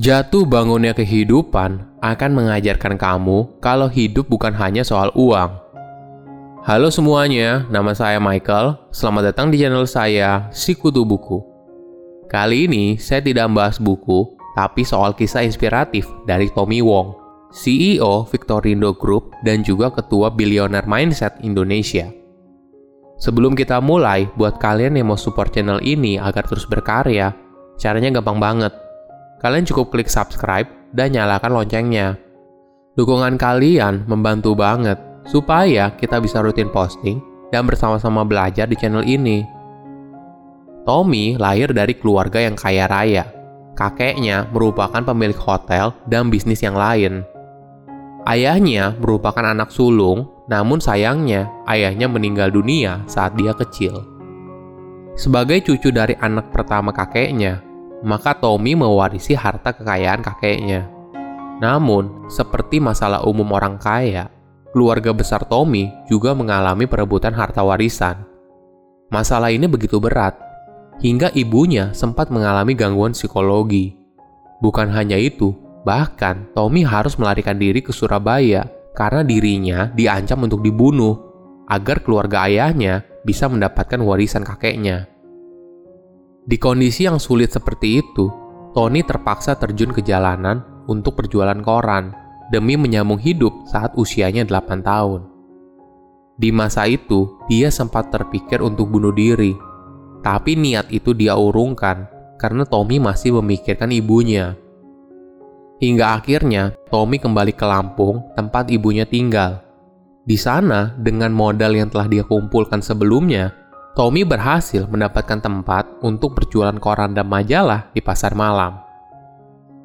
Jatuh bangunnya kehidupan akan mengajarkan kamu kalau hidup bukan hanya soal uang. Halo semuanya, nama saya Michael. Selamat datang di channel saya, Sikutu Buku. Kali ini saya tidak membahas buku, tapi soal kisah inspiratif dari Tommy Wong, CEO Victorindo Group dan juga Ketua Billionaire Mindset Indonesia. Sebelum kita mulai, buat kalian yang mau support channel ini agar terus berkarya, caranya gampang banget – kalian cukup klik subscribe dan nyalakan loncengnya. Dukungan kalian membantu banget supaya kita bisa rutin posting dan bersama-sama belajar di channel ini. Tommy lahir dari keluarga yang kaya raya. Kakeknya merupakan pemilik hotel dan bisnis yang lain. Ayahnya merupakan anak sulung, namun sayangnya ayahnya meninggal dunia saat dia kecil. Sebagai cucu dari anak pertama kakeknya, maka Tommy mewarisi harta kekayaan kakeknya. Namun, seperti masalah umum orang kaya, keluarga besar Tommy juga mengalami perebutan harta warisan. Masalah ini begitu berat, hingga ibunya sempat mengalami gangguan psikologi. Bukan hanya itu, bahkan Tommy harus melarikan diri ke Surabaya karena dirinya diancam untuk dibunuh agar keluarga ayahnya bisa mendapatkan warisan kakeknya. Di kondisi yang sulit seperti itu, Tony terpaksa terjun ke jalanan untuk berjualan koran demi menyambung hidup saat usianya 8 tahun. Di masa itu, dia sempat terpikir untuk bunuh diri. Tapi niat itu dia urungkan karena Tommy masih memikirkan ibunya. Hingga akhirnya, Tommy kembali ke Lampung, tempat ibunya tinggal. Di sana, dengan modal yang telah dia kumpulkan sebelumnya, Tommy berhasil mendapatkan tempat untuk berjualan koran dan majalah di pasar malam.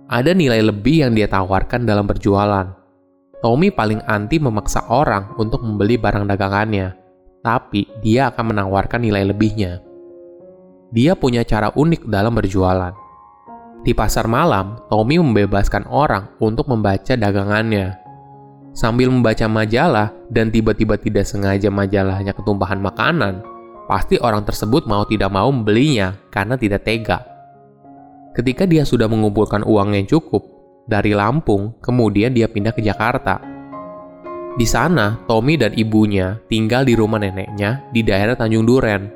Ada nilai lebih yang dia tawarkan dalam berjualan. Tommy paling anti memaksa orang untuk membeli barang dagangannya, tapi dia akan menawarkan nilai lebihnya. Dia punya cara unik dalam berjualan. Di pasar malam, Tommy membebaskan orang untuk membaca dagangannya. Sambil membaca majalah dan tiba-tiba tidak sengaja majalahnya ketumpahan makanan, pasti orang tersebut mau tidak mau membelinya karena tidak tega. Ketika dia sudah mengumpulkan uang yang cukup, dari Lampung, kemudian dia pindah ke Jakarta. Di sana, Tommy dan ibunya tinggal di rumah neneknya di daerah Tanjung Duren.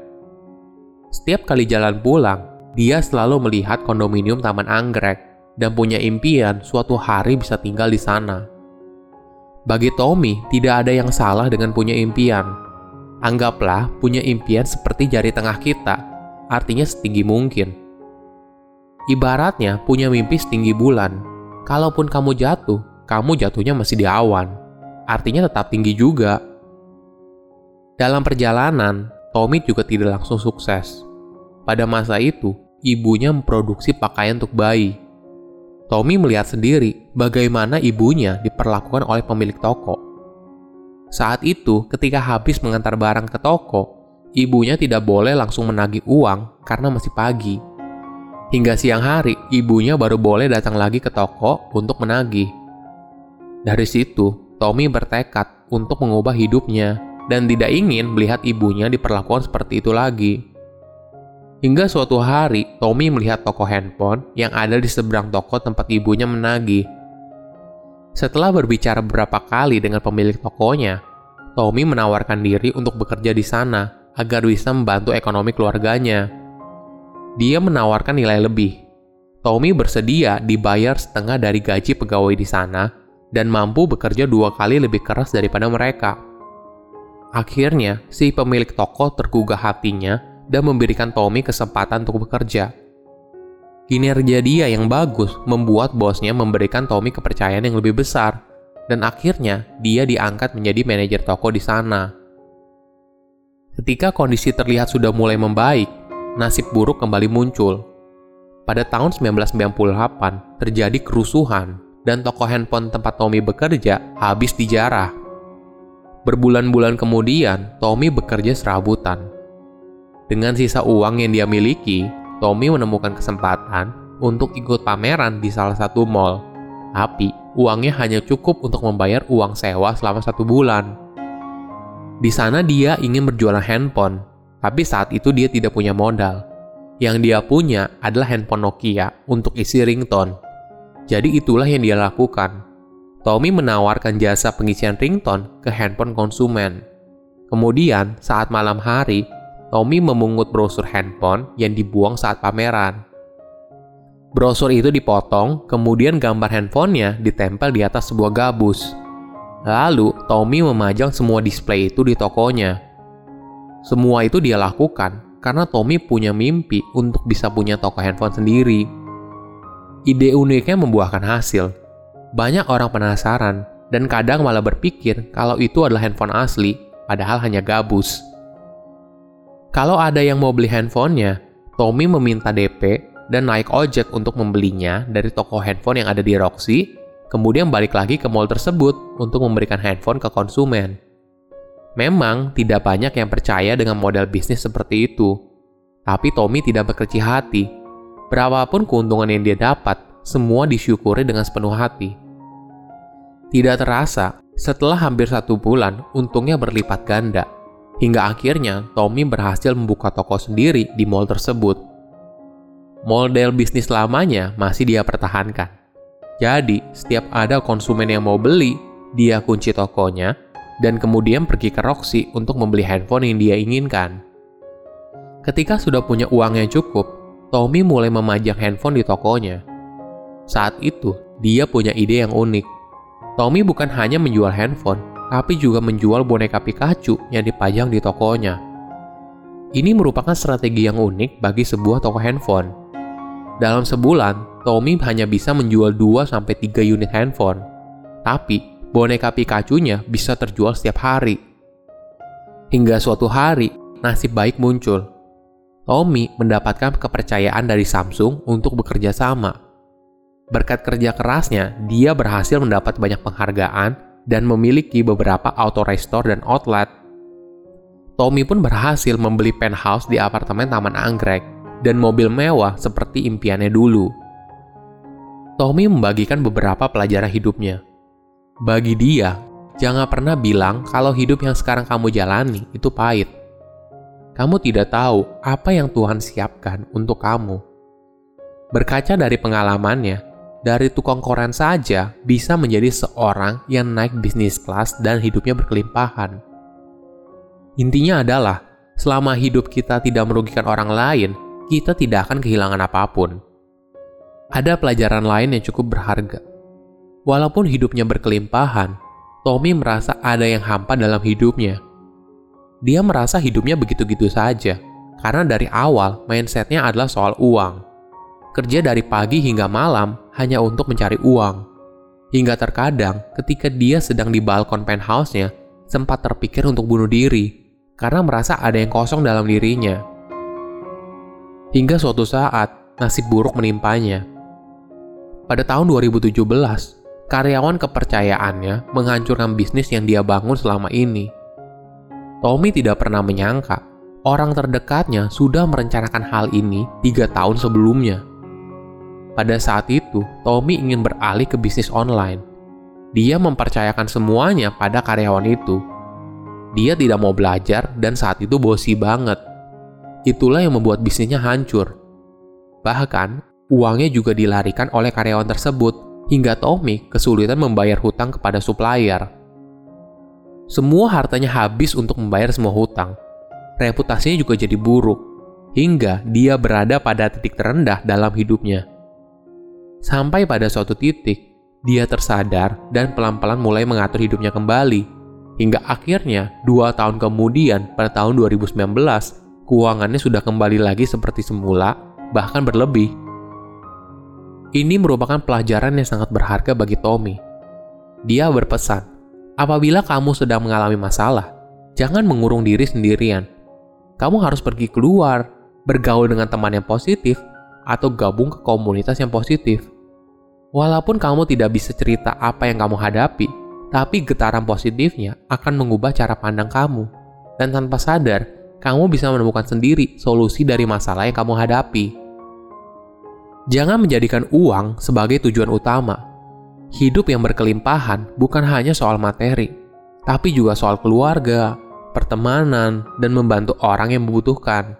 Setiap kali jalan pulang, dia selalu melihat kondominium Taman Anggrek dan punya impian suatu hari bisa tinggal di sana. Bagi Tommy, tidak ada yang salah dengan punya impian, Anggaplah punya impian seperti jari tengah kita, artinya setinggi mungkin. Ibaratnya punya mimpi setinggi bulan. Kalaupun kamu jatuh, kamu jatuhnya masih di awan. Artinya tetap tinggi juga. Dalam perjalanan, Tommy juga tidak langsung sukses. Pada masa itu, ibunya memproduksi pakaian untuk bayi. Tommy melihat sendiri bagaimana ibunya diperlakukan oleh pemilik toko saat itu, ketika habis mengantar barang ke toko, ibunya tidak boleh langsung menagih uang karena masih pagi. Hingga siang hari, ibunya baru boleh datang lagi ke toko untuk menagih. Dari situ, Tommy bertekad untuk mengubah hidupnya dan tidak ingin melihat ibunya diperlakukan seperti itu lagi. Hingga suatu hari, Tommy melihat toko handphone yang ada di seberang toko tempat ibunya menagih. Setelah berbicara beberapa kali dengan pemilik tokonya, Tommy menawarkan diri untuk bekerja di sana agar bisa membantu ekonomi keluarganya. Dia menawarkan nilai lebih. Tommy bersedia dibayar setengah dari gaji pegawai di sana dan mampu bekerja dua kali lebih keras daripada mereka. Akhirnya, si pemilik toko tergugah hatinya dan memberikan Tommy kesempatan untuk bekerja. Kinerja dia yang bagus membuat bosnya memberikan Tommy kepercayaan yang lebih besar, dan akhirnya dia diangkat menjadi manajer toko di sana. Ketika kondisi terlihat sudah mulai membaik, nasib buruk kembali muncul. Pada tahun 1998, terjadi kerusuhan dan toko handphone tempat Tommy bekerja habis dijarah. Berbulan-bulan kemudian, Tommy bekerja serabutan. Dengan sisa uang yang dia miliki, Tommy menemukan kesempatan untuk ikut pameran di salah satu mall. Tapi, uangnya hanya cukup untuk membayar uang sewa selama satu bulan. Di sana dia ingin berjualan handphone, tapi saat itu dia tidak punya modal. Yang dia punya adalah handphone Nokia untuk isi ringtone. Jadi itulah yang dia lakukan. Tommy menawarkan jasa pengisian ringtone ke handphone konsumen. Kemudian, saat malam hari, Tommy memungut brosur handphone yang dibuang saat pameran. Brosur itu dipotong, kemudian gambar handphonenya ditempel di atas sebuah gabus. Lalu, Tommy memajang semua display itu di tokonya. Semua itu dia lakukan karena Tommy punya mimpi untuk bisa punya toko handphone sendiri. Ide uniknya membuahkan hasil. Banyak orang penasaran dan kadang malah berpikir kalau itu adalah handphone asli, padahal hanya gabus. Kalau ada yang mau beli handphonenya, Tommy meminta DP dan naik ojek untuk membelinya dari toko handphone yang ada di Roxy, kemudian balik lagi ke mall tersebut untuk memberikan handphone ke konsumen. Memang tidak banyak yang percaya dengan model bisnis seperti itu, tapi Tommy tidak berkecil hati. Berapapun keuntungan yang dia dapat, semua disyukuri dengan sepenuh hati. Tidak terasa, setelah hampir satu bulan, untungnya berlipat ganda. Hingga akhirnya, Tommy berhasil membuka toko sendiri di mall tersebut model bisnis lamanya masih dia pertahankan. Jadi, setiap ada konsumen yang mau beli, dia kunci tokonya dan kemudian pergi ke Roxy untuk membeli handphone yang dia inginkan. Ketika sudah punya uang yang cukup, Tommy mulai memajang handphone di tokonya. Saat itu, dia punya ide yang unik. Tommy bukan hanya menjual handphone, tapi juga menjual boneka Pikachu yang dipajang di tokonya. Ini merupakan strategi yang unik bagi sebuah toko handphone. Dalam sebulan, Tommy hanya bisa menjual 2-3 unit handphone. Tapi, boneka Pikachu-nya bisa terjual setiap hari. Hingga suatu hari, nasib baik muncul. Tommy mendapatkan kepercayaan dari Samsung untuk bekerja sama. Berkat kerja kerasnya, dia berhasil mendapat banyak penghargaan dan memiliki beberapa auto restore dan outlet. Tommy pun berhasil membeli penthouse di apartemen Taman Anggrek dan mobil mewah seperti impiannya dulu. Tommy membagikan beberapa pelajaran hidupnya. Bagi dia, jangan pernah bilang kalau hidup yang sekarang kamu jalani itu pahit. Kamu tidak tahu apa yang Tuhan siapkan untuk kamu. Berkaca dari pengalamannya, dari tukang koran saja bisa menjadi seorang yang naik bisnis kelas dan hidupnya berkelimpahan. Intinya adalah, selama hidup kita tidak merugikan orang lain, kita tidak akan kehilangan apa pun. Ada pelajaran lain yang cukup berharga. Walaupun hidupnya berkelimpahan, Tommy merasa ada yang hampa dalam hidupnya. Dia merasa hidupnya begitu-gitu saja, karena dari awal mindsetnya adalah soal uang. Kerja dari pagi hingga malam hanya untuk mencari uang. Hingga terkadang ketika dia sedang di balkon penthouse-nya, sempat terpikir untuk bunuh diri, karena merasa ada yang kosong dalam dirinya. Hingga suatu saat, nasib buruk menimpanya. Pada tahun 2017, karyawan kepercayaannya menghancurkan bisnis yang dia bangun selama ini. Tommy tidak pernah menyangka orang terdekatnya sudah merencanakan hal ini tiga tahun sebelumnya. Pada saat itu, Tommy ingin beralih ke bisnis online. Dia mempercayakan semuanya pada karyawan itu. Dia tidak mau belajar dan saat itu bosi banget. Itulah yang membuat bisnisnya hancur. Bahkan, uangnya juga dilarikan oleh karyawan tersebut hingga Tommy kesulitan membayar hutang kepada supplier. Semua hartanya habis untuk membayar semua hutang. Reputasinya juga jadi buruk, hingga dia berada pada titik terendah dalam hidupnya. Sampai pada suatu titik, dia tersadar dan pelan-pelan mulai mengatur hidupnya kembali. Hingga akhirnya, dua tahun kemudian, pada tahun 2019, keuangannya sudah kembali lagi seperti semula, bahkan berlebih. Ini merupakan pelajaran yang sangat berharga bagi Tommy. Dia berpesan, apabila kamu sedang mengalami masalah, jangan mengurung diri sendirian. Kamu harus pergi keluar, bergaul dengan teman yang positif, atau gabung ke komunitas yang positif. Walaupun kamu tidak bisa cerita apa yang kamu hadapi, tapi getaran positifnya akan mengubah cara pandang kamu. Dan tanpa sadar, kamu bisa menemukan sendiri solusi dari masalah yang kamu hadapi. Jangan menjadikan uang sebagai tujuan utama. Hidup yang berkelimpahan bukan hanya soal materi, tapi juga soal keluarga, pertemanan, dan membantu orang yang membutuhkan.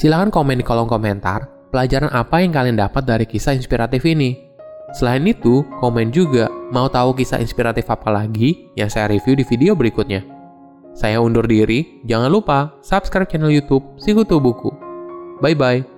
Silahkan komen di kolom komentar pelajaran apa yang kalian dapat dari kisah inspiratif ini. Selain itu, komen juga mau tahu kisah inspiratif apa lagi yang saya review di video berikutnya. Saya undur diri, jangan lupa subscribe channel YouTube Sikutu Buku. Bye bye.